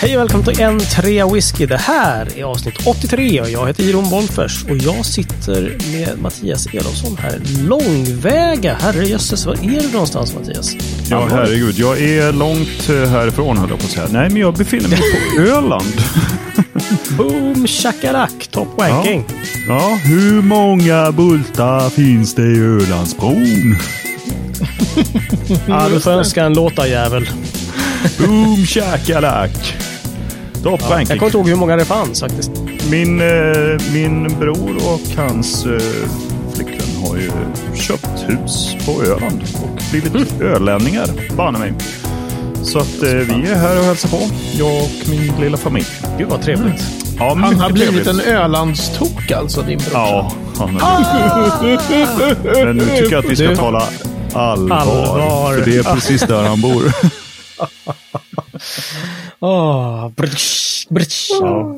Hej och välkommen till en trea whisky. Det här är avsnitt 83 och jag heter Jiron Wolffers och jag sitter med Mattias Elofsson här långväga. Herrejösses, var är du någonstans Mattias? Ja, herregud. Jag är långt eh, härifrån höll jag på att säga. Nej, men jag befinner mig på Öland. Boom shakalak, top wanking. Ja, hur många bultar finns det i Ölandsbron? Ja, du får önska en låta jävel. Boom shakalak. Top Ja, jag kommer inte ihåg hur många det fanns faktiskt. Min, eh, min bror och hans eh, flickvän har ju köpt hus på Öland och blivit ölänningar, banne mig. Så att eh, vi är här och hälsar på, jag och min lilla familj. Gud vad trevligt. Ja, Han har blivit trevligt. en Ölandstok alltså, din brorsa. Ja, han har Men nu tycker jag att vi ska Du- tala allvar. Allvar. För det är precis där han bor. Åh, brtsch, brtsch. Ja.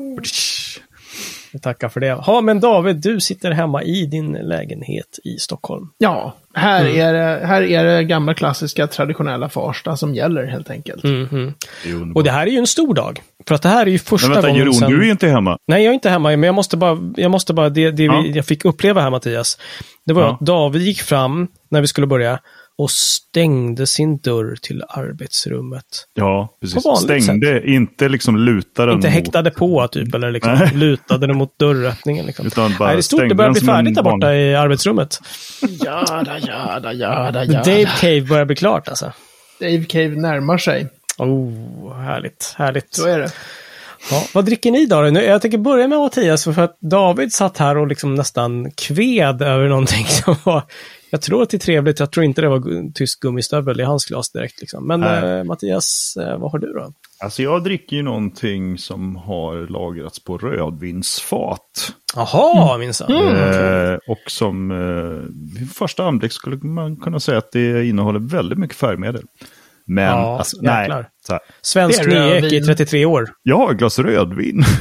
Jag tackar för det. Ja, men David, du sitter hemma i din lägenhet i Stockholm. Ja, här, Mm. är det, här är det gamla klassiska traditionella Farsta som gäller helt enkelt. Är underbart. Och det här är ju en stor dag. För att det här är ju första Men vänta, gången Jeroen, sen... du är inte hemma. Nej, jag är inte hemma, men jag måste bara, jag måste bara det, det Ja. vi, jag fick uppleva här Mattias. Det var Ja. att David gick fram när vi skulle börja och stängde sin dörr till arbetsrummet. Ja, precis. Stängde, inte liksom lutade Inte den häktade på typ, eller liksom Nej. lutade den mot dörröppningen. Liksom. Utan bara Nej, det är stort, det börjar bli färdigt där borta i arbetsrummet. Jada, jada, jada, jada. Dave Cave börjar bli klart alltså. Dave Cave närmar sig. Oh, härligt, härligt. Så är det. Ja, vad dricker ni då? Nu, jag tänker börja med Mattias, för att David satt här och liksom nästan kved över någonting som var... Jag tror att det är trevligt, jag tror inte det var tysk gummistövel i hans glas direkt. Liksom. Men eh, Mattias, eh, vad har du då? Alltså jag dricker ju någonting som har lagrats på rödvinsfat. Jaha, minsann. Eh, och som eh, vid första anblick skulle man kunna säga att det innehåller väldigt mycket färgmedel. Men Ja, alltså, nej. Så här, Svensk nyek i rödvin. 33 år. jag har ett glas rödvin.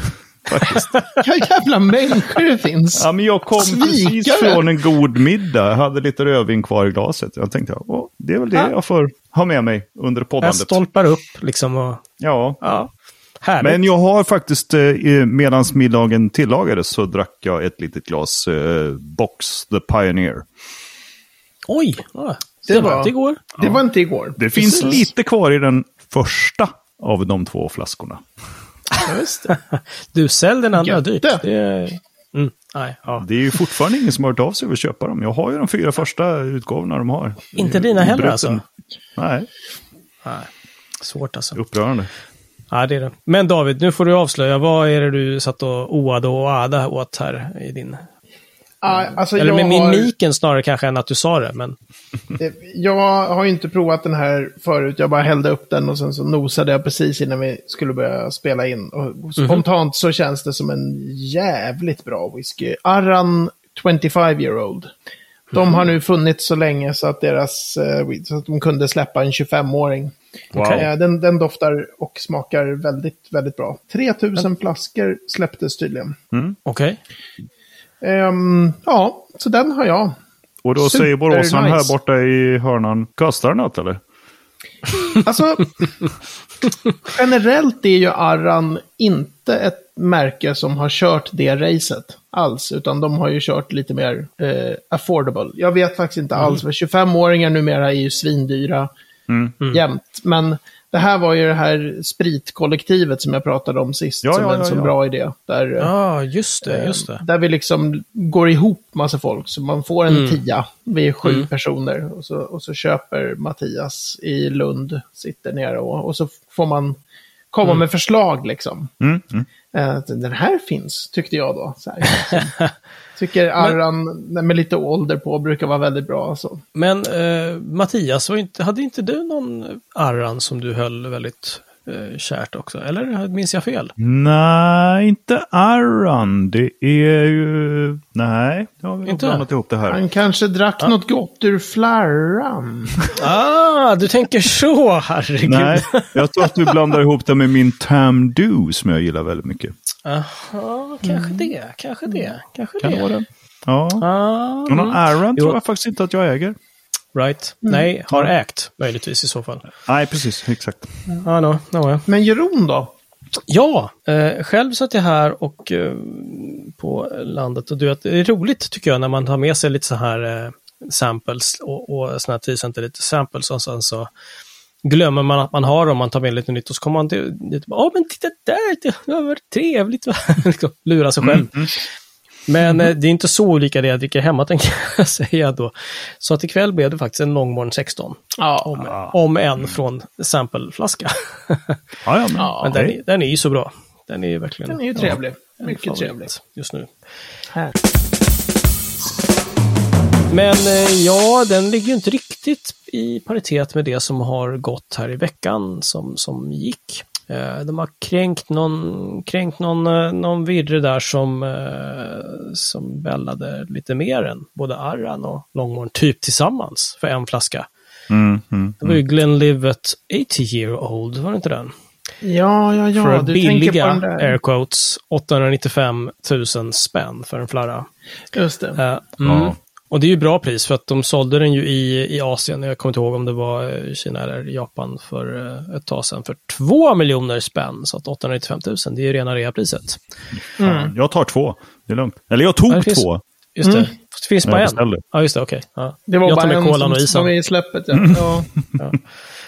Faktiskt. Vilka jävla människor det finns. Ja, men jag kom precis Svikare. från en god middag. Jag hade lite rödvin kvar i glaset. Jag tänkte, Åh, det är väl det Ja. jag får ha med mig under Jag poddandet. stolpar upp liksom och... Ja, Ja, härligt. men jag har faktiskt, eh, medan middagen tillagades så drack jag ett litet glas eh, Box the Pioneer. Oj! Ja, Det det var- var... Det går. Det var inte igår. Det finns Precis. lite kvar i den första av de två flaskorna. Ja. Du, sälj den andra dyrt. det. Är... Mm, nej, ja. Det är ju fortfarande ingen som har hört av sig och vill köpa dem. Jag har ju de fyra första utgåvorna de har. Inte dina heller alltså? Nej, Nej. Svårt alltså. upprörande. Ja, det är det. Men David, nu får du avslöja. Vad är det du satt och oade och oada åt här i din... Ja, alltså Eller med har, mimiken snarare kanske än att du sa det, men... jag har ju inte provat den här förut. Jag bara hällde upp den och sen så nosade jag precis innan vi skulle börja spela in. Och spontant så känns det som en jävligt bra whisky. Arran 25 year old. De har nu funnits så länge så att, deras, eh, så att de kunde släppa en 25-åring. Wow. Eh, Den, den doftar och smakar väldigt, väldigt bra. 3000 flaskor släpptes tydligen. Okej. Ehm, ja, så den har jag. Och då Super säger boråsaren här nice. borta i hörnan, kostar den något eller? Alltså, generellt är ju Arran inte ett märke som har kört det racet alls, utan de har ju kört lite mer eh, affordable. Jag vet faktiskt inte alls, för 25-åringar numera är ju svindyra jämt. Men det här var ju det här spritkollektivet som jag pratade om sist, Ja, som ja, en ja, så ja. bra idé. Där, eh, Ja, just det, just det. Där vi liksom går ihop massa folk. Så man får en tia. Vi är sju personer. Och så, och så köper Mattias i Lund, sitter nere och, och så får man komma med förslag liksom. Mm, mm. Eh, den här finns, tyckte jag då. Tycker Arran med lite ålder på brukar vara väldigt bra. Så. Men eh, Mattias, var inte, hade inte du någon Arran som du höll väldigt eh, kärt också? Eller minns jag fel? Nej, inte Arran. Det är ju... Nej, jag har Inte? blandat ihop det här. Han kanske drack något gott ur flarran. Ah, du tänker så, herregud. Nej, jag tror att du blandar ihop det med min Tam Do som jag gillar väldigt mycket. Jaha, kanske det, kanske det, kanske Kan det vara det? Ja. Ah, Men någon mm. Arran Jo. tror jag faktiskt inte att jag äger. Right. Nej, har ägt möjligtvis i så fall. Nej, precis. Exakt. Ja, no, no, ja. Men Jeroen då? Ja, eh, själv satt jag här och eh, på landet och du att det är roligt tycker jag när man tar med sig lite så här eh, samples och, och sådana här 10 centiliter samples och sen så glömmer man att man har dem, man tar med lite nytt och så kommer man till, ja men titta där, det varit trevligt, liksom, lura sig själv. Mm, Men eh, det är inte så olika det jag dricker hemma, tänker jag säga då. Så att ikväll blev det faktiskt en Longmorn 16. Ja. Om, om en från sampleflaska. Ja, ja, men, Men den, är- den är ju så bra. Den är ju verkligen... Den är ju trevlig. en Mycket trevlig. Just nu. Här. Men eh, ja, den ligger ju inte riktigt i paritet med det som har gått här i veckan som, som gick. Eh, De har kränkt någon, kränkt någon, eh, någon virre där som, eh, som vällade lite mer än både Arran och Longmorn typ tillsammans för en flaska. mm, mm. Det var ju Glenlivet 80 year old, var det inte den? Ja, ja, ja. för du tänker på billiga, den där. air quotes, 895 000 spänn för en flarra. Just det. Eh, mm. Ja. Och det är ju bra pris för att de sålde den ju i, i Asien, jag kommer inte ihåg om det var eh, Kina eller Japan för eh, ett tag sedan, för 2 miljoner spänn. Så att 895 000, det är ju rena reapriset. Fan, Jag tar två. Det är lugnt. Eller jag Ja, tog finns- två. Just det, Mm. Det finns bara en. Ja, just det, okej. Ja. Det var jag tar bara med kolan som och isen. var med i släppet. Ja. ja.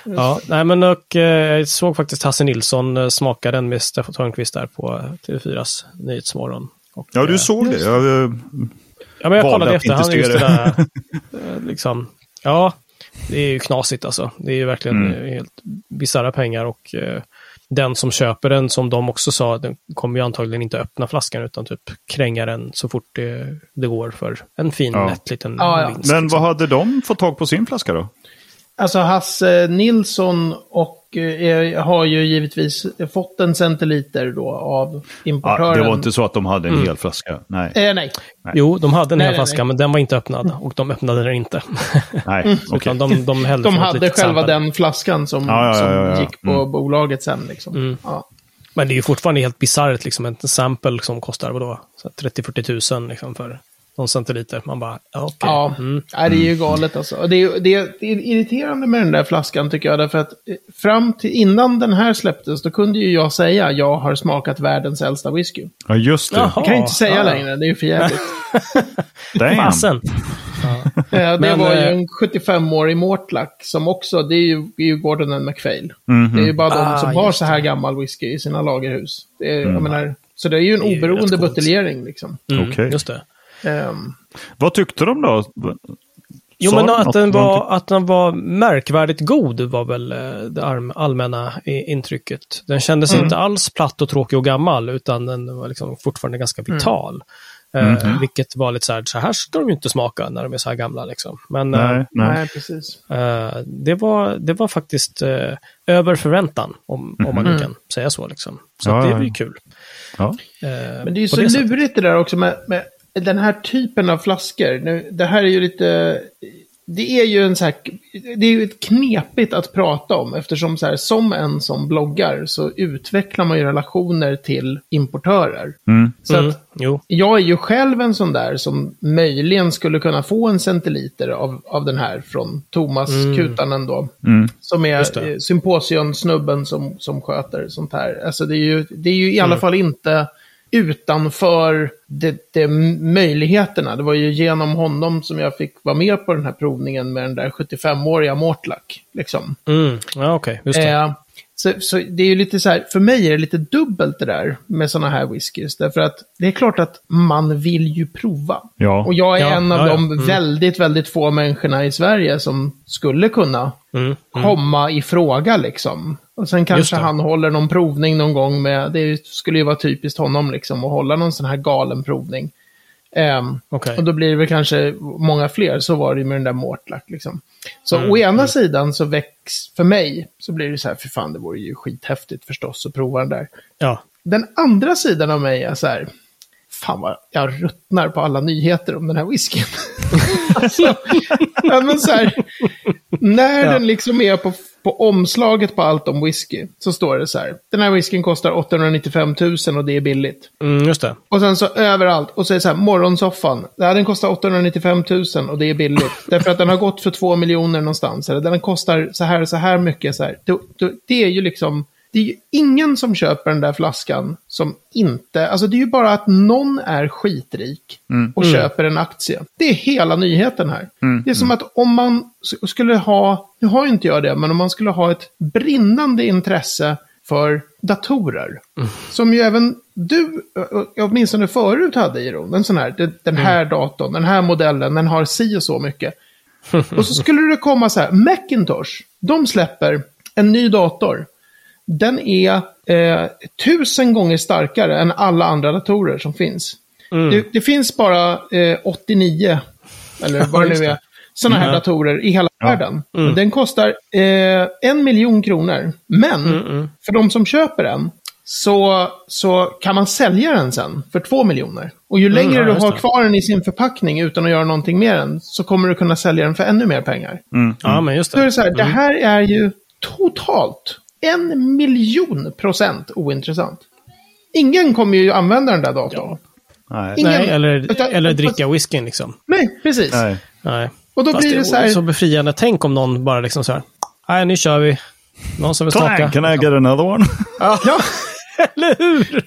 Ja, nej men och eh, jag såg faktiskt Hasse Nilsson eh, smaka den med Steffan Törnqvist där på eh, TV4s Nyhetsmorgon. Och, Ja, du eh, såg det. Jag, Ja, men jag kollade att efter. Han inte just det där, eh, liksom, ja, det är ju knasigt alltså. Det är ju verkligen Mm. eh, helt bisarra pengar och eh, den som köper den, som de också sa, den kommer ju antagligen inte öppna flaskan utan typ kränga den så fort det, det går för en fin, Ja. lätt liten Ja, ja. vinst. men liksom. vad hade de fått tag på sin flaska då? Alltså Hasse Nilsson och eh, har ju givetvis fått en centiliter då av Ja, importören. det var inte så att de hade en Mm. hel flaska. Nej, Eh, nej. Jo, de hade en Nej, hel nej, flaska, nej. men den var inte öppnad och de öppnade den inte. nej. okej. Utan de, de hällde De hade själva sample. den flaskan som, Ja, ja, ja, ja, ja. som gick på Mm. bolaget sen. Liksom. Mm. Ja. Men det är ju fortfarande helt bisarrt, liksom. En sample som kostar vadå? Så 30-40 tusen liksom, för någon centiliter. Man bara, ja, okej. Ja, Mm. Nej, det är ju galet alltså. Och Det är, det, är, det är irriterande med den där flaskan tycker jag. Därför att eh, fram till innan den här släpptes, då kunde ju jag säga jag har smakat världens äldsta whisky. Ja, just det. Det kan jag inte säga ja. längre, det är ju för jävligt. Damn. Fasen. Eh, det Men, var ju eh, en 75-årig Mortlack som också, det är ju, det är ju Gordon and MacPhail. Mhm. Det är ju bara de Ah, som har just så här gammal whisky i sina lagerhus. Det är, Mm. jag menar, så det är ju en oberoende buteljering liksom. Mm, Okej. Just det. Ehm, Vad tyckte de då? Jo, Sa men de att den, var, att den var märkvärdigt god var väl eh, det allmänna intrycket. Den kändes Mm. inte alls platt och tråkig och gammal, utan den var liksom fortfarande ganska Mm. vital. Eh, vilket var lite så här, så här ska de ju inte smaka när de är så här gamla. Liksom. Men eh, Nej, nej. nej, precis. eh, det, var, det var faktiskt eh, över förväntan, om, om man nu Mm. kan säga så. Liksom. Så Ja, det var ju kul. Ja. Eh, Men det är ju så lurigt det där också med, med den här typen av flaskor. Nu, det här är ju lite... Det är ju en så här... Det är ju ett knepigt att prata om eftersom så här, som en som bloggar så utvecklar man ju relationer till importörer. Mm. Så Mm, att jo. jag är ju själv en sån där som möjligen skulle kunna få en centiliter av, av den här från Thomas Mm. Kutanen då. Mm. Som är det. symposionsnubben som, som sköter sånt här. Alltså det är ju, det är ju i Mm. alla fall inte utanför det, det möjligheterna. Det var ju genom honom som jag fick vara med på den här provningen med den där 75-åriga Mortlack. Liksom. Mm. Ja, okej. Just det. Eh, så, så det är ju lite så här, för mig är det lite dubbelt det där med sådana här whiskys. Därför att det är klart att man vill ju prova. Ja. Och jag är Ja, en av ja, ja. de Mm. väldigt, väldigt få människorna i Sverige som skulle kunna Mm. Mm. komma i fråga liksom. Och sen kanske han håller någon provning någon gång med, det skulle ju vara typiskt honom liksom, att hålla någon sån här galen provning. Ehm, Okej. och då blir det väl kanske många fler, så var det ju med den där Mortlack liksom. Så Mm, å ena sidan så väcks, för mig, så blir det så här, för fan det vore ju skithäftigt förstås att prova den där. Ja. Den andra sidan av mig är så här, fan vad jag ruttnar på alla nyheter om den här whiskyn. alltså, men så här, när Ja. den liksom är på, på omslaget på allt om whisky, så står det så här, den här whiskyn kostar 895 000 och det är billigt. Mm, just det. Och sen så överallt, och så är det så här, morgonsoffan, ja, den kostar 895 000 och det är billigt. Därför att den har gått för två miljoner någonstans, eller den kostar så här och så här mycket. Så här. Det, det är ju liksom det är ju ingen som köper den där flaskan som inte, alltså det är ju bara att någon är skitrik och köper en aktie. Det är hela nyheten här. Det är som att om man skulle ha, nu har ju inte jag det, men om man skulle ha ett brinnande intresse för datorer. Som ju även du, åtminstone förut hade Iron. En sån här, den- här datorn, den här modellen, den har si och så mycket. Och så skulle det komma så här, Macintosh, de släpper en ny dator. Den är eh, tusen gånger starkare än alla andra datorer som finns. Det, det finns bara eh, 89, eller vad det nu det. är, sådana här datorer i hela världen. Den kostar eh, en miljon kronor. Men för de som köper den så, så kan man sälja den sen för två miljoner. Och ju längre ja, du har det. kvar den i sin förpackning utan att göra någonting med den så kommer du kunna sälja den för ännu mer pengar. Ja, men just det. det så här, det här är ju totalt en miljon procent ointressant. Ingen kommer ju använda den där datorn. Nej. Ingen- Nej, eller, Utan- eller dricka whiskyn liksom. Nej, precis. Nej. Nej. Och då Fast blir det så här, så befriande. Tänk om någon bara liksom så här. Nej, nu kör vi. Någon som vill smaka. can I get another one? ja, Eller hur?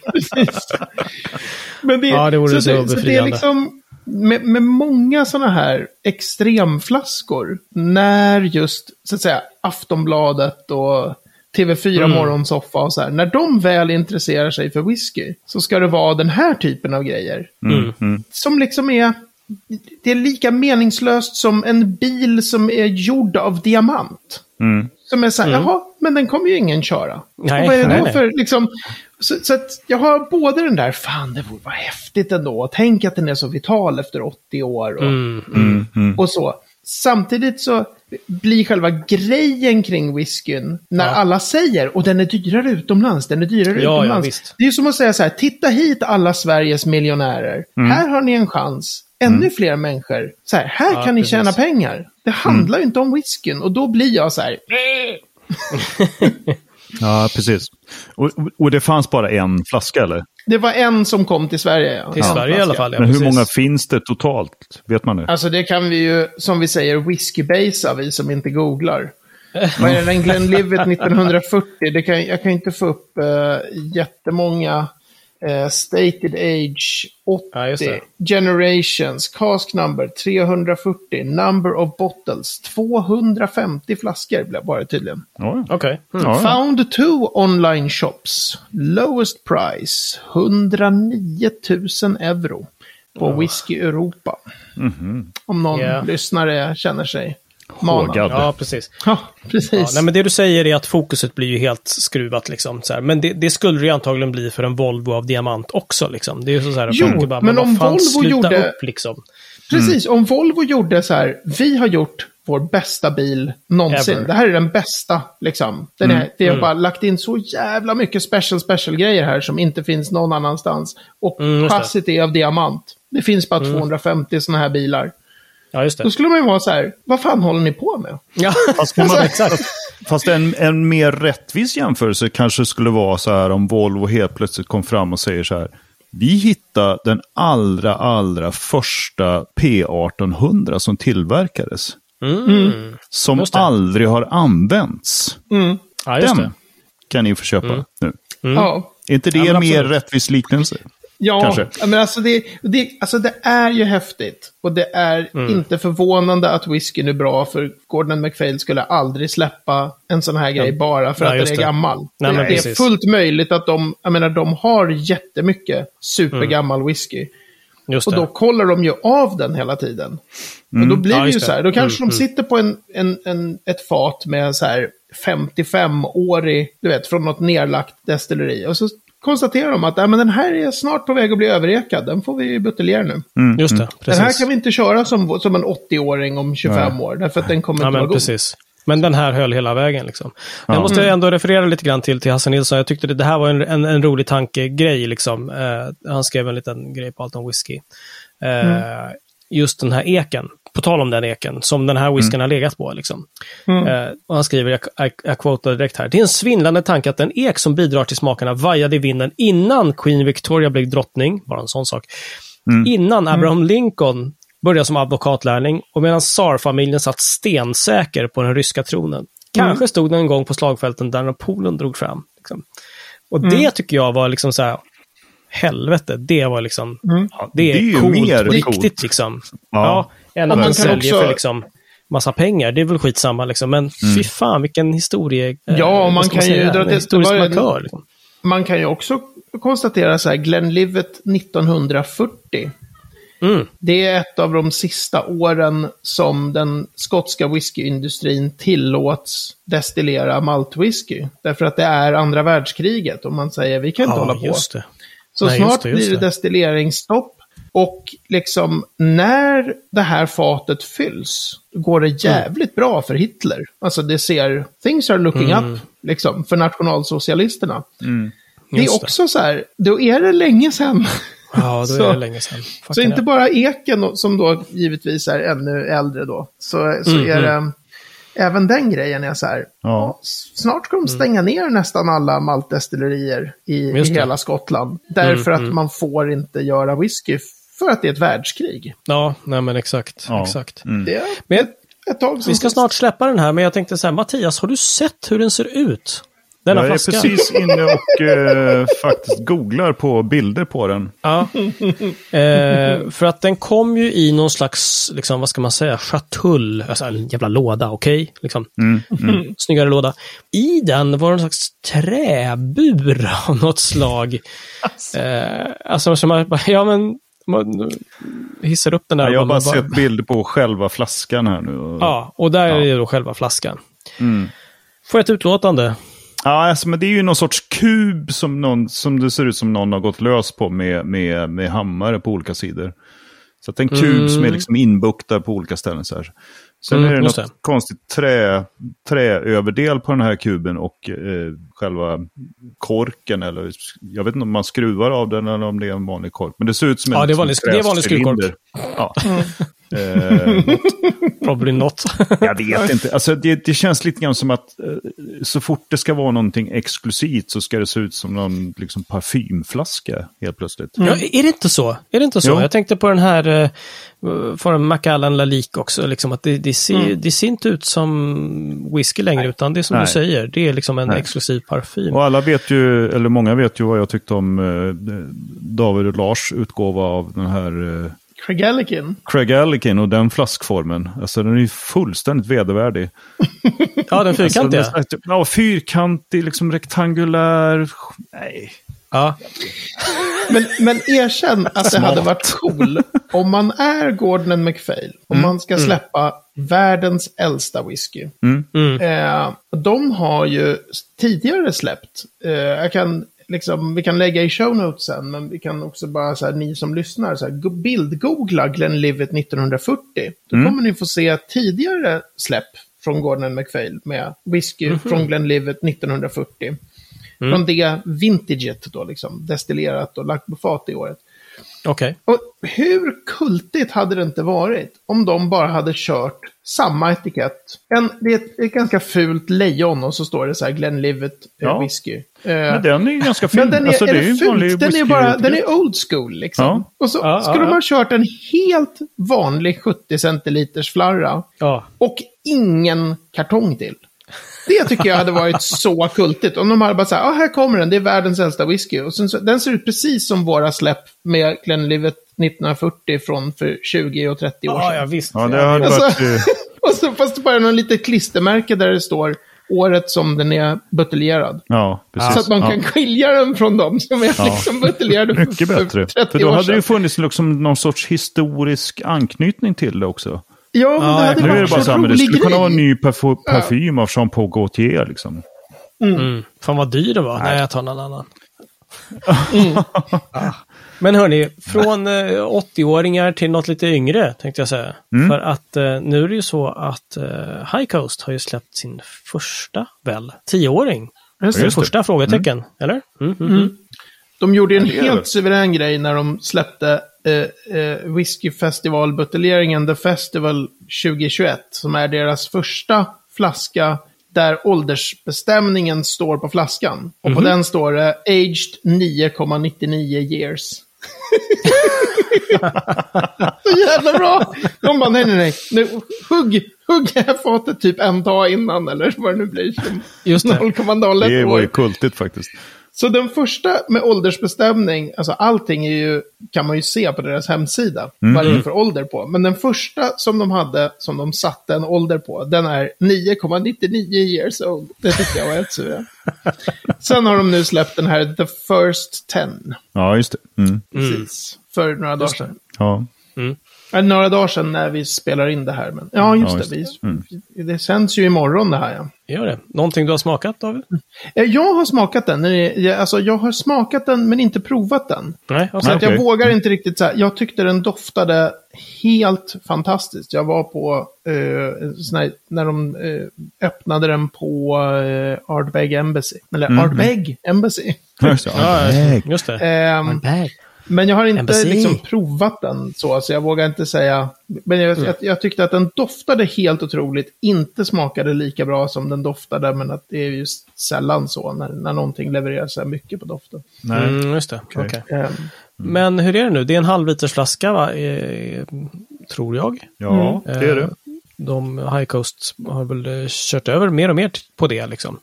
Men det, Ja, det vore så det, det är befriande. liksom med, med många sådana här extremflaskor, när just, så att säga, Aftonbladet och TV4 Mm. Morgonsoffa och så här, när de väl intresserar sig för whisky, så ska det vara den här typen av grejer. Mm. Som liksom är, det är lika meningslöst som en bil som är gjord av diamant. Som är så här, jaha, men den kommer ju ingen köra. Mm. Nej, och vad är det nej, då nej. för, liksom, så, så att jag har både den där, fan det vore vara häftigt ändå, tänk att den är så vital efter 80 år och, Mm, och så. Samtidigt så blir själva grejen kring whiskyn, när Ja. alla säger, och den är dyrare utomlands, den är dyrare Ja, ja, utomlands. visst. det är som att säga så här, titta hit alla Sveriges miljonärer. Mm. Här har ni en chans. Ännu fler människor. Så här, här Ja, kan ni precis. tjäna pengar. Det handlar ju inte om whiskyn. Och då blir jag så här, Ja, precis. Och, och det fanns bara en flaska, eller? Det var en som kom till Sverige. Ja. Till Ja, Sverige i alla fall. Ja, Men hur precis. många finns det totalt? Vet man det? Alltså det kan vi ju, som vi säger, whiskybasea vi som inte googlar. Vad är det, en Glenlivet 1940? Det kan, jag kan inte få upp uh, jättemånga. Eh, stated age 80. Ja. Generations. Cask number 340. Number of bottles 250 flaskor blev bara tydligen. Ja, Okej. Mm. ja. Found two online shops. Lowest price 109 000 euro. På Whisky Europa. Om någon Ja. lyssnare känner sig. Hågad. Ja, precis. Ja, precis. Ja, nej, men det du säger är att fokuset blir ju helt skruvat. Liksom, så här. Men det, det skulle det ju antagligen bli för en Volvo av diamant också. Liksom. Det är ju så här, Jo, bara, men om fan, Volvo gjorde- upp liksom. Precis, om Volvo gjorde så här, vi har gjort vår bästa bil någonsin. Ever. Det här är den bästa, liksom. Den är, det har bara lagt in så jävla mycket special, special grejer här som inte finns någon annanstans. Och Mm, chassit är av diamant. Det finns bara 250 sådana här bilar. Ja, just Då det. skulle man ju vara så här, vad fan håller ni på med? Ja, Fast, man, exakt. fast en, en mer rättvis jämförelse kanske skulle vara så här om Volvo helt plötsligt kom fram och säger så här. Vi hittade den allra, allra första P1800 som tillverkades. Mm. Som aldrig har använts. Ja, just Den det. kan ni få köpa nu. Ja. Är inte det Ja, en mer rättvis liknelse? Ja, Kanske. ja, men alltså det, det, alltså det är ju häftigt. Och det är Mm. inte förvånande att whiskyn är bra, för Gordon MacPhail skulle aldrig släppa en sån här grej bara för Nej, att den är det. gammal. Nej, det men är precis. fullt möjligt att de, jag menar, de har jättemycket supergammal Mm. whisky. Just Och det. då kollar de ju av den hela tiden. Och då blir Ja, det ju så här, då kanske Mm, de sitter på en, en, en, ett fat med så här 55-årig, du vet, från något nerlagt destilleri. Och så konstaterar de att äh, men den här är snart på väg att bli överekad, den får vi buteljera nu. Just det, Den precis. här kan vi inte köra som, som en 80-åring om 25 år, därför att den kommer Ja, inte vara god. precis. Men den här höll hela vägen. Liksom. Jag måste ändå referera lite grann till, till Hasse Nilsson. Jag tyckte det, det här var en, en, en rolig tankegrej. Liksom. Eh, han skrev en liten grej på allt om whisky. Eh, Just den här eken, på tal om den eken, som den här whiskyn har legat på. Liksom. Eh, och han skriver, jag, jag, jag quotar direkt här. Det är en svindlande tanke att en ek som bidrar till smakerna vajade i vinden innan Queen Victoria blev drottning, bara en sån sak. Innan Abraham Lincoln började som advokatlärling och medan tsarfamiljen satt stensäker på den ryska tronen. Kanske stod den en gång på slagfälten där Napoleon drog fram. Liksom. Och det tycker jag var liksom så här, helvete, det var liksom, Ja, det är, ju coolt mer på riktigt coolt. liksom. Ja. Ja, än att man man kan säljer också- för liksom massa pengar, det är väl skitsamma liksom. Men fy fan vilken historie... eh, Ja, man kan ju säga? dra till- Historisk var markör. Liksom. Man kan ju också konstatera så här, Glenlivet 1940. Mm. Det är ett av de sista åren som den skotska whiskyindustrin tillåts destillera maltwhisky. Därför att det är andra världskriget och man säger vi kan inte hålla Ja, på. just det. Så Nej, snart just det, just blir det. destilleringsstopp. Och liksom när det här fatet fylls går det jävligt bra för Hitler. Alltså det ser, things are looking up, liksom, för nationalsocialisterna. Det är Mm. Just det. också så här, då är det länge sedan. Ja, då Så- är det länge sedan. Så Fucking inte bara eken, som då givetvis är ännu äldre då, så, så Mm, är det även den grejen är så här, Ja. snart ska de stänga ner nästan alla maltdestillerier i, i Mm. Det. Mm, hela Skottland. Därför att man får inte göra whisky för att det är ett världskrig. Ja, nej men exakt. Ja. exakt. Det är Men ett, ett vi ska snart släppa den här, men jag tänkte så här, Mattias, har du sett hur den ser ut? Denna Jag är flaska. precis inne och eh, faktiskt googlar på bilder på den. Ja. eh, för att den kom ju i någon slags, liksom, vad ska man säga, chatull, alltså en jävla låda, okej? Liksom. Snyggare låda. I den var det någon slags träbur av något slag. Eh, alltså, som man bara, ja men, man hissar upp den där. Ja, jag har bara man sett bilder på själva flaskan här nu. Ja, och där Ja. är det då själva flaskan. Mm. Får jag ett utlåtande? Ja, alltså, men det är ju någon sorts kub som, någon, som det ser ut som någon har gått lös på med, med, med hammare på olika sidor. Så att det är en kub som är liksom inbuktad på olika ställen. Så här. Sen Mm, är det något det. konstigt trä, träöverdel på den här kuben och eh, själva korken. Eller, jag vet inte om man skruvar av den eller om det är en vanlig kork. Men det ser ut som en Ja, det är vanlig- en det är vanlig skruvkork. Ja. Eh, Probably not. jag vet inte. Alltså, det, det känns lite grann som att eh, så fort det ska vara någonting exklusivt så ska det se ut som någon liksom, parfymflaska helt plötsligt. Ja, är det inte så? Är det inte så? Jo. Jag tänkte på den här eh, från Macallan Lalique också, liksom att det, det, ser, det ser inte ut som whisky längre, utan det är som Nej. du säger, det är liksom en Nej. exklusiv parfym. Och alla vet ju, eller många vet ju vad jag tyckte om eh, David och Lars utgåva av den här eh, Craigelikin. Craig Allikin och den flaskformen. Alltså den är ju fullständigt vedervärdig. Ja, den fyrkantiga. Alltså, nästan- ja, fyrkantig, liksom rektangulär. Nej. Ja. Men, men erkänn att det hade varit cool om man är Gordon and MacPhail och man ska släppa världens äldsta whisky. Mm. Eh, de har ju tidigare släppt, eh, jag kan, liksom, vi kan lägga i show notes sen, men vi kan också bara, så här, ni som lyssnar, så här, go- bildgoogla Glenlivet 1940. Då kommer ni få se tidigare släpp från Gordon and MacPhail med whisky från Glenlivet 1940. Från det vintaget då, liksom, destillerat och lagt på fat i året. Okej. Och hur kultigt hade det inte varit om de bara hade kört samma etikett? En, det är ett, ett ganska fult lejon och så står det så här Glenlivet eh, Ja. whisky. Eh, Men den är ju ganska fin. men den är, alltså, är det är ju fult? Den är, bara, den är old school liksom. Ja. Och så Ja, skulle ja, ha kört en helt vanlig 70 centiliters flarra och ingen kartong till. Det tycker jag hade varit så kultigt. Om de hade bara sagt, ah, här kommer den, det är världens äldsta whisky. Och sen, så, den ser ut precis som våra släpp med Glenlivet 1940 från för 20 och 30 år sedan. Ja, ja, visst. Ja, det hade Alltså- varit... Och så, fast bara någon litet klistermärke där det står året som den är buteljerad. Ja, precis. Så att man ja. kan skilja den från dem som är Ja. liksom buteljerade för, Mycket för bättre. 30 För då år hade det ju sedan. funnits liksom någon sorts historisk anknytning till det också. Ja, men Ja, det hade Nu är det varit bara så så här, men det rolig skulle kunna vara en grej. ny parf- parfym av Jean-Paul Gaultier liksom. Mm. Fan vad dyr det var. Nej, jag tar någon annan. Ja. Men hörni, från eh, 80-åringar till något lite yngre tänkte jag säga. För att eh, nu är det ju så att eh, High Coast har ju släppt sin första, väl, tioåring. Just det. Första frågetecken, eller? Mm, mm, mm. De gjorde en Ja, helt suverän grej när de släppte eh, eh, whiskyfestivalbuteljeringen The Festival 2021, som är deras första flaska där åldersbestämningen står på flaskan. Och Mhm. på den står det Aged 9,99 years. Så jävla bra! De bara, nej, nej, nej. Nu, hugg, hugg det här fatet typ en dag innan, eller vad det nu blir. Just det. 0,01 Det var ju år. kultigt faktiskt. Så den första med åldersbestämning, alltså allting är ju, kan man ju se på deras hemsida, vad det är för ålder på. Men den första som de hade, som de satte en ålder på, den är 9,99 years old. Det tyckte jag var helt sur. Sen har de nu släppt den här The First Ten, Ja, just det. Mm. precis, för några dagar sedan. Ja. Ja, några dagar sedan när vi spelar in det här. Men, ja, just Ja, det. just Vi, Det sänds ju imorgon det här, ja. Gör det. Någonting du har smakat, David? Jag har smakat den. det- Alltså, jag har smakat den, men inte provat den. Nej, Så alltså, att jag Okej. vågar inte riktigt så här. Jag tyckte den doftade helt fantastiskt. Jag var på, eh, här, när de eh, öppnade den på eh, Ardbeg Embassy. Eller Ardbeg Embassy. Just det. Ja, just det. Ehm, Bag. Men jag har inte Embassy. liksom provat den så, så jag vågar inte säga. Men jag, jag, jag tyckte att den doftade helt otroligt, inte smakade lika bra som den doftade, men att det är ju sällan så när, när någonting levererar så här mycket på doften. Nej. Mm, just det. Okej. Okej. Ehm, Men hur är det nu? Det är en halvlitersflaska, va? Eh, tror jag. Ja, det är det. Eh, De High Coast har väl eh, kört över mer och mer på det liksom.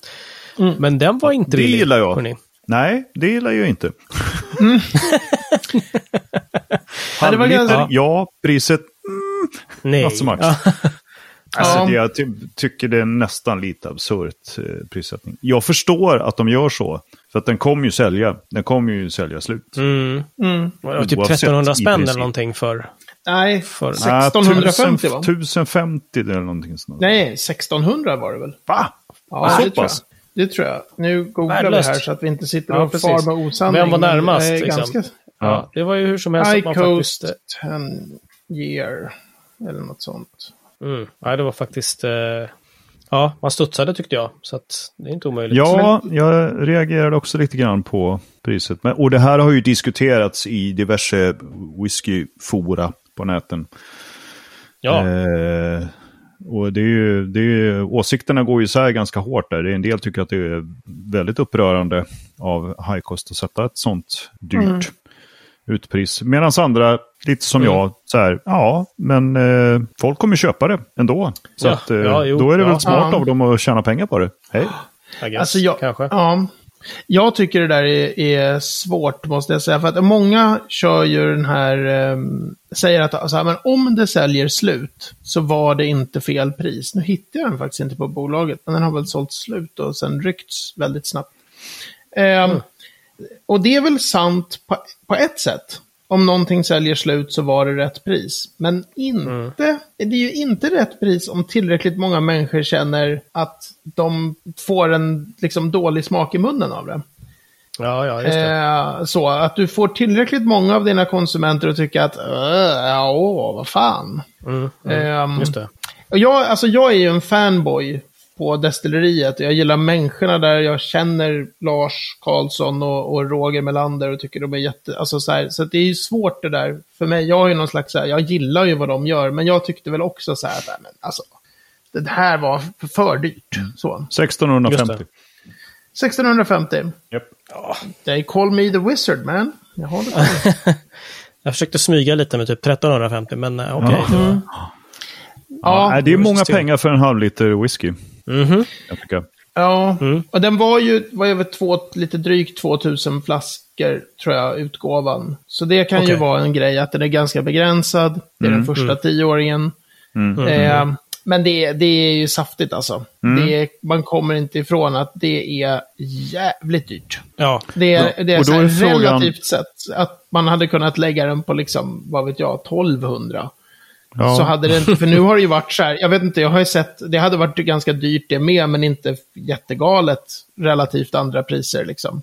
Men den var inte Det billig. gillar jag. Nej, det gillar jag inte. Var Halvliter, ganska- ja, priset Nej. not so much. Ja. Alltså, Ja. det, jag ty tycker det är nästan lite absurt eh, prissättning. Jag förstår att de gör så. För att den kommer ju sälja. Den kommer ju sälja slut. Mm. mm. Typ Oavsett 1300 i spänn princip. eller någonting för... Nej, för Ah, 1650 va? 1050 eller någonting sånt. Nej, 1600 var det väl? Va? Ja, Så pass? Det tror jag. Nu googlar vi Värdelöst. här så att vi inte sitter Ja, och precis. far med osanning. Vem var men närmast, är liksom? Ganska... Ja, det var ju hur som helst att High man Coast faktiskt... 10 year. Eller något sånt. Mm. Ja, det var faktiskt... Eh, ja, man studsade tyckte jag. Så att det är inte omöjligt. Ja, jag reagerade också lite grann på priset. Men, och det här har ju diskuterats i diverse whiskyfora på näten. Ja, Eh, och det är ju, det är ju, åsikterna går ju isär ganska hårt där. Det är En del tycker att det är väldigt upprörande av High Coast att sätta ett sånt dyrt utpris. Medan andra, lite som Mm. jag, så här, ja, men eh, folk kommer köpa det ändå. Så Ja, att, eh, ja, jo, då är det ja. väl smart Ja. av dem att tjäna pengar på det. Hej. Guess, Alltså jag, kanske. Ja, jag tycker det där är, är svårt måste jag säga. För att många kör ju den här, ehm, säger att alltså, men om det säljer slut så var det inte fel pris. Nu hittar jag den faktiskt inte på bolaget, men den har väl sålt slut och sen ryckts väldigt snabbt. Ehm, Och det är väl sant på, på ett sätt. Om någonting säljer slut så var det rätt pris. Men inte, det är ju inte rätt pris om tillräckligt många människor känner att de får en liksom, dålig smak i munnen av det. Ja, ja, just det. Eh, så att du får tillräckligt många av dina konsumenter att tycka att, "Äh, ja, åh, vad fan. Mm, Ehm, just det. jag, alltså jag är ju en fanboy på destilleriet. Jag gillar människorna där. Jag känner Lars Karlsson och, och Roger Melander och tycker de är jätte... Alltså så här, så att det är ju svårt det där för mig. Jag har ju någon slags så här, jag gillar ju vad de gör, men jag tyckte väl också så här, att, men alltså, det här var för, dyrt. Så. 1650. 1650. Japp. They call me the wizard, man. Jag har det. Jag försökte smyga lite med typ 1350, men eh, okej. det var- Ja, nej, det är många pengar för en halv liter whisky. Mhm. Jag tycker. Ja, Mm. och den var ju var över två, lite drygt 2000 flaskor, tror jag, utgåvan. Så det kan ju Okej. vara en grej att den är ganska begränsad. Det är den första tioåringen. Mm. Eh, men det, det är ju saftigt alltså. Det är, man kommer inte ifrån att det är jävligt dyrt. Ja, Det är, det är, och då är frågan- relativt sett att man hade kunnat lägga den på liksom, vad vet jag, 1200. Ja. Så hade det inte, för nu har det ju varit så här, jag vet inte, jag har ju sett, det hade varit ganska dyrt det med, men inte jättegalet relativt andra priser liksom.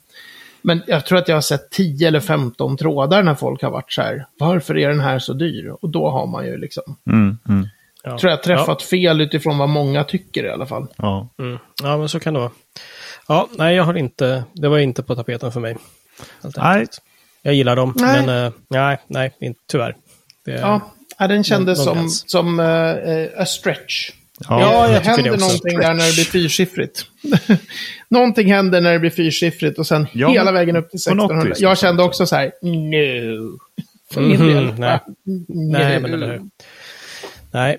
Men jag tror att jag har sett 10 eller 15 trådar när folk har varit så här, varför är den här så dyr? Och då har man ju liksom, Mm, mm, ja. tror jag träffat fel utifrån vad många tycker i alla fall. ja. Ja. Mm. ja, men så kan det vara. Ja, nej, jag har inte, det var inte på tapeten för mig. Nej. Jag gillar dem, Nej. men eh, nej, nej, inte, tyvärr. Det, Ja, ja den kändes som, som eh, a stretch. Ja, Ja, det jag händer det också. någonting där när det blir fyrsiffrigt. någonting händer när det blir fyrsiffrigt och sen Ja, hela vägen upp till på något 1600. vis, Jag kände också så här, no. För min Mhm, del. nej. Nej, men eller hur. Nej.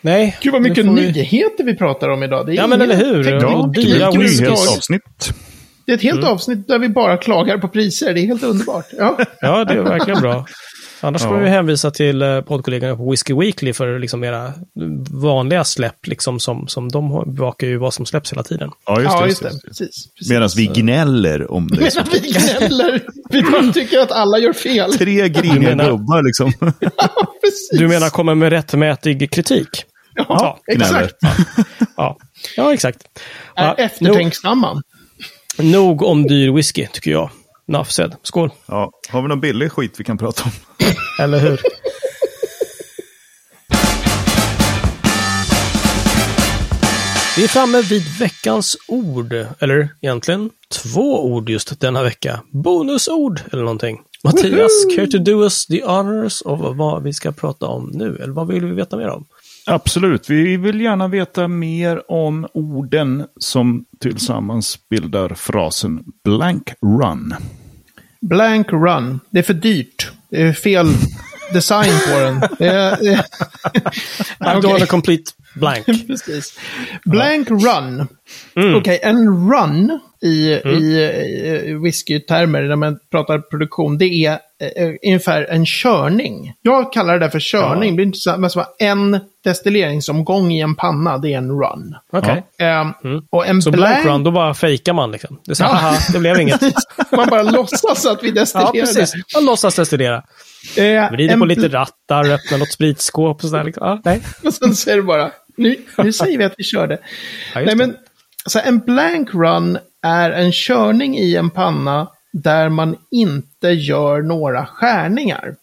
Nej. Gud vad mycket vi- nyheter vi pratar om idag. Det är Ja, men eller hur? Ja, det är whisky. ett avsnitt. Det är ett helt Mm. avsnitt där vi bara klagar på priser. Det är helt underbart. Ja. Ja, det är verkligen bra. Annars får Ja. vi hänvisa till eh, poddkollegorna på Whiskey Weekly för liksom era vanliga släpp, liksom som, som de bevakar ju vad som släpps hela tiden. Ja, just ja, det. just Just det. det. Precis. precis. Medan vi gnäller om det. Medan vi gnäller. Vi bara tycker att alla gör fel. Tre griniga menar- gubbar liksom. Precis. Du menar komma med rättmätig kritik? Ja, gnäller. exakt. Ja, ja exakt. Är Ja, eftertänksamma. nog, nog om dyr whisky, tycker jag. Said. Skål. Ja, har vi någon billig skit vi kan prata om? Eller hur? Vi är framme vid veckans ord, eller egentligen två ord just denna vecka. Bonusord eller någonting. Mattias, care to do us the honors of vad vi ska prata om nu? Eller vad vill vi veta mer om? Absolut, vi vill gärna veta mer om orden som tillsammans bildar frasen blank run. Blank run. Det är för dyrt. Det är fel design på den. Det är, det är... I'm doing a complete blank. Precis. Blank run. Okej, en run i, i, i whiskytermer, när man pratar produktion, det är eh, ungefär en körning. Jag kallar det där för körning. Det är inte så, men en destilleringsomgång i en panna, det är en run. Okej. Ehm, Och en Så blank run, då bara fejkar man liksom. Det är så, Ja. det blev inget. man bara låtsas att vi destillerar Ja, precis. Man låtsas destillera. Eh, Vrider på lite rattar, öppnar något spritskåp och sådär. Liksom. Ja, nej. Och sen säger du bara, nu, nu säger vi att vi körde. Ja, Nej, det. men, så en blank run är en körning i en panna där man inte gör några skärningar.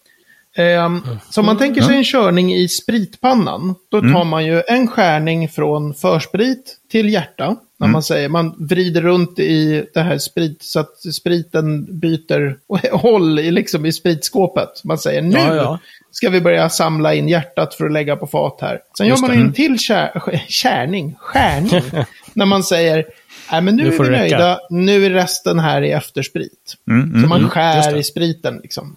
Ehm, Så om man tänker sig en körning i spritpannan, då tar man ju en skärning från försprit till hjärta. När man säger, man vrider runt i det här sprit så att spriten byter håll i, liksom i spritskåpet. Man säger nu Ja, ja. ska vi börja samla in hjärtat för att lägga på fat här. Sen Just gör det. man en till kär, kärning, skärning, när man säger, nej men nu, Nu är vi det räcka." nöjda, nu är resten här i eftersprit. Mm, Så man just skär det. i spriten liksom.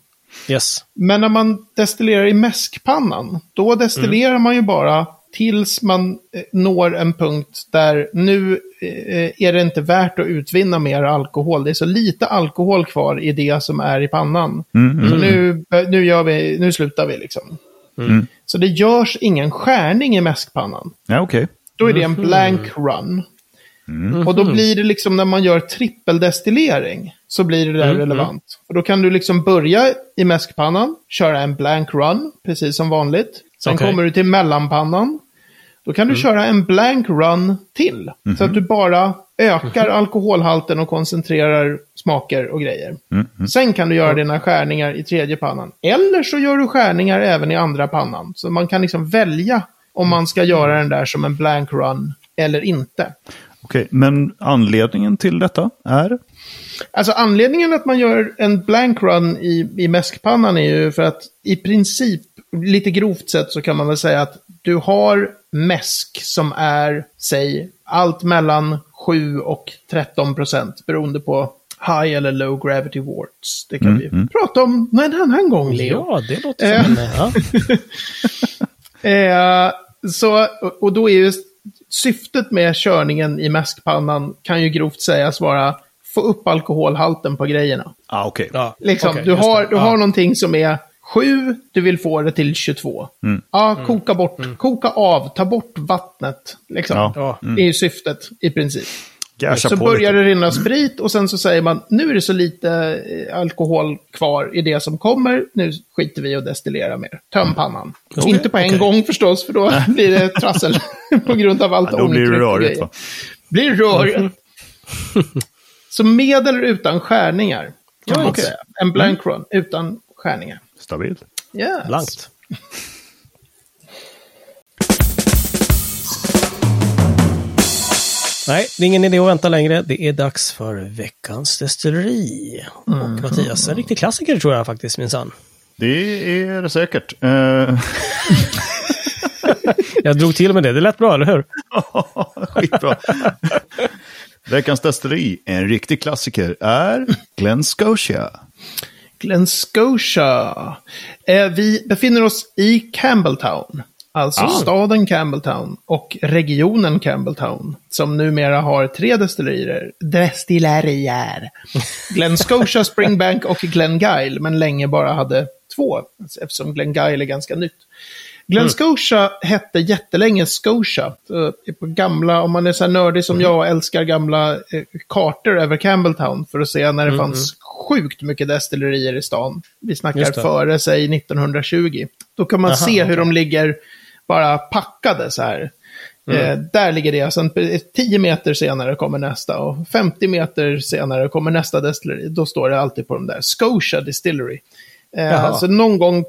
Yes. Men när man destillerar i mäskpannan, då destillerar Mm. man ju bara tills man eh, når en punkt där nu eh, är det inte värt att utvinna mer alkohol. Det är så lite alkohol kvar i det som är i pannan. Så nu, nu, gör vi, nu slutar vi liksom. Mm. Så det görs ingen skärning i mäskpannan. Ja, okej. Då är det en blank run. Och då blir det liksom när man gör trippeldestillering så blir det där relevant. Och då kan du liksom börja i mäskpannan, köra en blank run, precis som vanligt. Sen Okej. kommer du till mellanpannan. Då kan du köra en blank run till. Så att du bara ökar alkoholhalten och koncentrerar smaker och grejer. Sen kan du göra dina skärningar i tredje pannan. Eller så gör du skärningar även i andra pannan. Så man kan liksom välja om man ska göra den där som en blank run eller inte. Okej, men anledningen till detta är? Alltså anledningen att man gör en blank run i, i mäskpannan är ju för att i princip, lite grovt sett så kan man väl säga att du har mäsk som är, säg, allt mellan 7 och 13 procent beroende på high eller low gravity warts. Det kan vi prata om en annan gång, Leo. Ja, det låter som en... Ja. Eh, så, och- då är ju syftet med körningen i mäskpannan kan ju grovt sägas vara få upp alkoholhalten på grejerna. Ah, okej. Ja, Liksom, okej, du har, du Ja. har någonting som är 7, du vill få det till 22. Ja, koka bort, koka av, ta bort vattnet. Liksom. Ja. Ja. Det är ju syftet i princip. Gasha Så börjar lite. det rinna sprit och sen så säger man nu är det så lite eh, alkohol kvar i det som kommer. Nu skiter vi och destillerar mer. Töm pannan. Okej, Inte på en okej. gång förstås, för då blir det trassel på grund av allt Ja, då blir det rörigt va? Blir rörigt. så med eller utan skärningar. Kan man säga. En blank run utan skärningar. Stabilt. Yes. Blankt. Nej, det är ingen idé att vänta längre. Det är dags för veckans destilleri. Och Mattias, en riktig klassiker tror jag faktiskt minsann. Det är det säkert. Eh, Jag drog till med det, det lät bra, eller hur? Skitbra. Veckans destilleri, en riktig klassiker, är Glen Scotia. Glen Scotia. Eh, vi befinner oss i Campbelltown. Alltså Ah. staden Campbelltown och regionen Campbelltown. Som numera har tre destillerier. Destillerier. Glen Scotia, Springbank och Glengyle. Men länge bara hade två. Eftersom Glengyle är ganska nytt. Glen Scotia hette jättelänge Scotia. Så På gamla, om man är så här nördig som jag och älskar gamla eh, kartor över Campbelltown för att se när det fanns sjukt mycket destillerier i stan. Vi snackar före, säg 1920. Då kan man Aha, se hur de ligger bara packade så här. Eh, där ligger det. Sen 10 meter senare kommer nästa och 50 meter senare kommer nästa destilleri. Då står det alltid på de där. Scotia Distillery. Eh, Jaha. så någon gång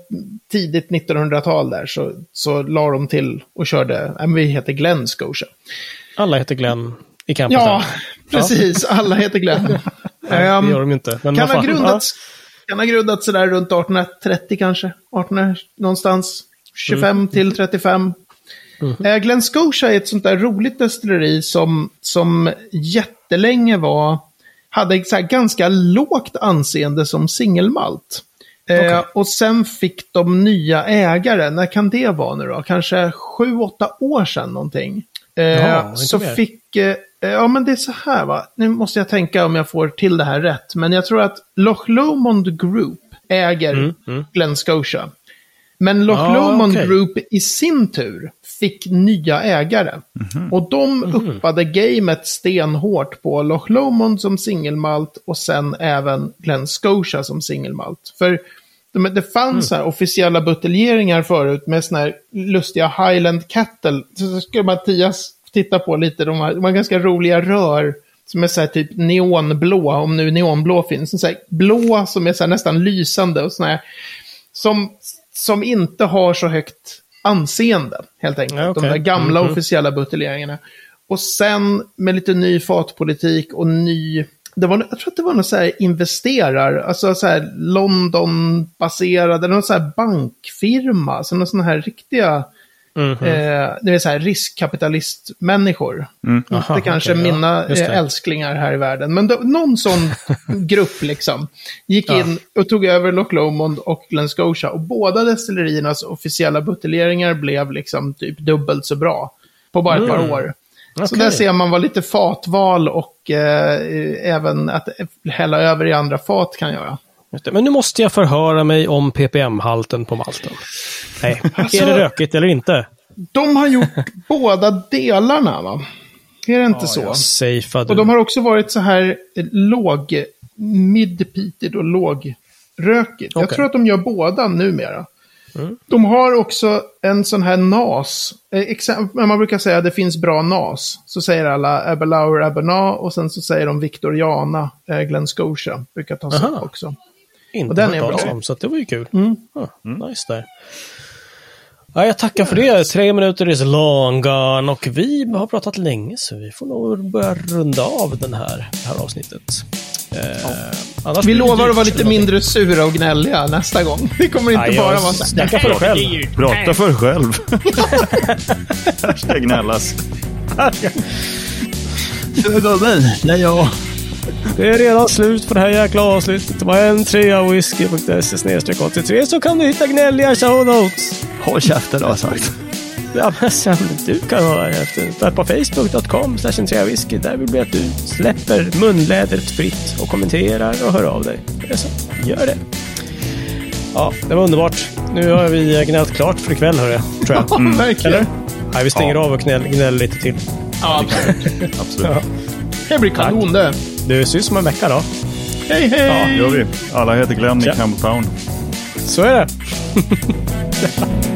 tidigt 1900-tal där så, så la de till och körde, äh, vi heter Glen Scotia. Alla heter Glenn i Campbelltown. Ja, precis. Alla heter Glen. Nej, Ehm, det gör de inte. Men kan, ha grundats, kan ha grundats sådär runt 1830 kanske. 1800 någonstans. 25 till 35. Eh, Glen Scotia är ett sånt där roligt destilleri som, som jättelänge var, hade så ganska lågt anseende som singelmalt. Eh, Okej. Och sen fick de nya ägare. När kan det vara nu då? Kanske sju, åtta år sedan någonting. Eh, inte så mer. fick, eh, ja men det är så här va. Nu måste jag tänka om jag får till det här rätt. Men jag tror att Loch Lomond Group äger Mm, mm. Glen Scotia. Men Loch Ah, Lomond okej. Group i sin tur fick nya ägare. Och de Mhm. uppade gamet stenhårt på Loch Lomond som singelmalt och sen även Glen Scotia som singelmalt. För de- det fanns Mm. här officiella buteljeringar förut med såna här lustiga Highland Cattle. Så ska Mattias titta på lite, de har, de har ganska roliga rör som är så här typ neonblå, om nu neonblå finns. Så här blå som är så här nästan lysande och såna här som, som inte har så högt anseende, helt enkelt. Ja, okej. De där gamla Mhm. officiella buteljeringarna. Och sen med lite ny fatpolitik och ny... Det var, jag tror att det var någon så här investerar, alltså så här London-baserad, eller någon så här bankfirma, alltså någon sån här riktiga, Mhm. eh, det är så här riskkapitalistmänniskor. Inte Aha, kanske ja. mina det. eh, älsklingar här i världen, men då, någon sån grupp liksom gick Ja. in och tog över Loch Lomond och Glen Scotia. Och båda destilleriernas officiella buteljeringar blev liksom typ dubbelt så bra på bara ett par Mm. år. Så Okej. där ser man vad lite fatval och eh, även att hälla över i andra fat kan göra. Men nu måste jag förhöra mig om ppm-halten på malten. Nej, Alltså- är det rökigt eller inte? De har gjort båda delarna, va? Är det inte Ja, så? jag safeade. Och de har också varit så här låg, mid-peated och lågrökigt. Jag Okej. tror att de gör båda numera. De har också en sån här NAS. Eh, när man brukar säga att det finns bra NAS. Så säger alla Aberlour, Aberna och sen så säger de Victoriana, eh, Glen Scotia. Brukar tas upp också. inte och den är bra. om, så det var ju kul. Mm. Ja, Nice där. Ja, jag tackar för det. Tre minuter is long gone och vi har pratat länge så vi får nog börja runda av den här, det här avsnittet. Eh, annars Vi det lovar att vara lite mindre sura och gnälliga nästa gång. Det kommer inte Nej, bara jag vara så här. snackar för dig själv. Prata för dig själv. Här ska gnällas. Nej, ja. Det är redan slut på det här jäkla avsnittet. Det var en trea whisky.se snedstreck 83 så kan du hitta gnälliga show notes. Håll käften har jag sagt. Ja, men sen, du kan höra efter. På facebook.com slash whisky där vill vi att du släpper munlädret fritt och kommenterar och hör av dig. Det så. Gör det. Ja, det var underbart. Nu har vi gnällt klart för ikväll, hörru, tror jag. Mm. Verkligen. Eller? Nej, vi stänger Ja. av och gnäller, gnäller lite till. Ja, Absolut. Ja. det blir kanon det. Du, syns om en vecka då. Hej, hej! Ja, gör vi. Alla heter Glenn i Ja. Campbelltown. Så är det.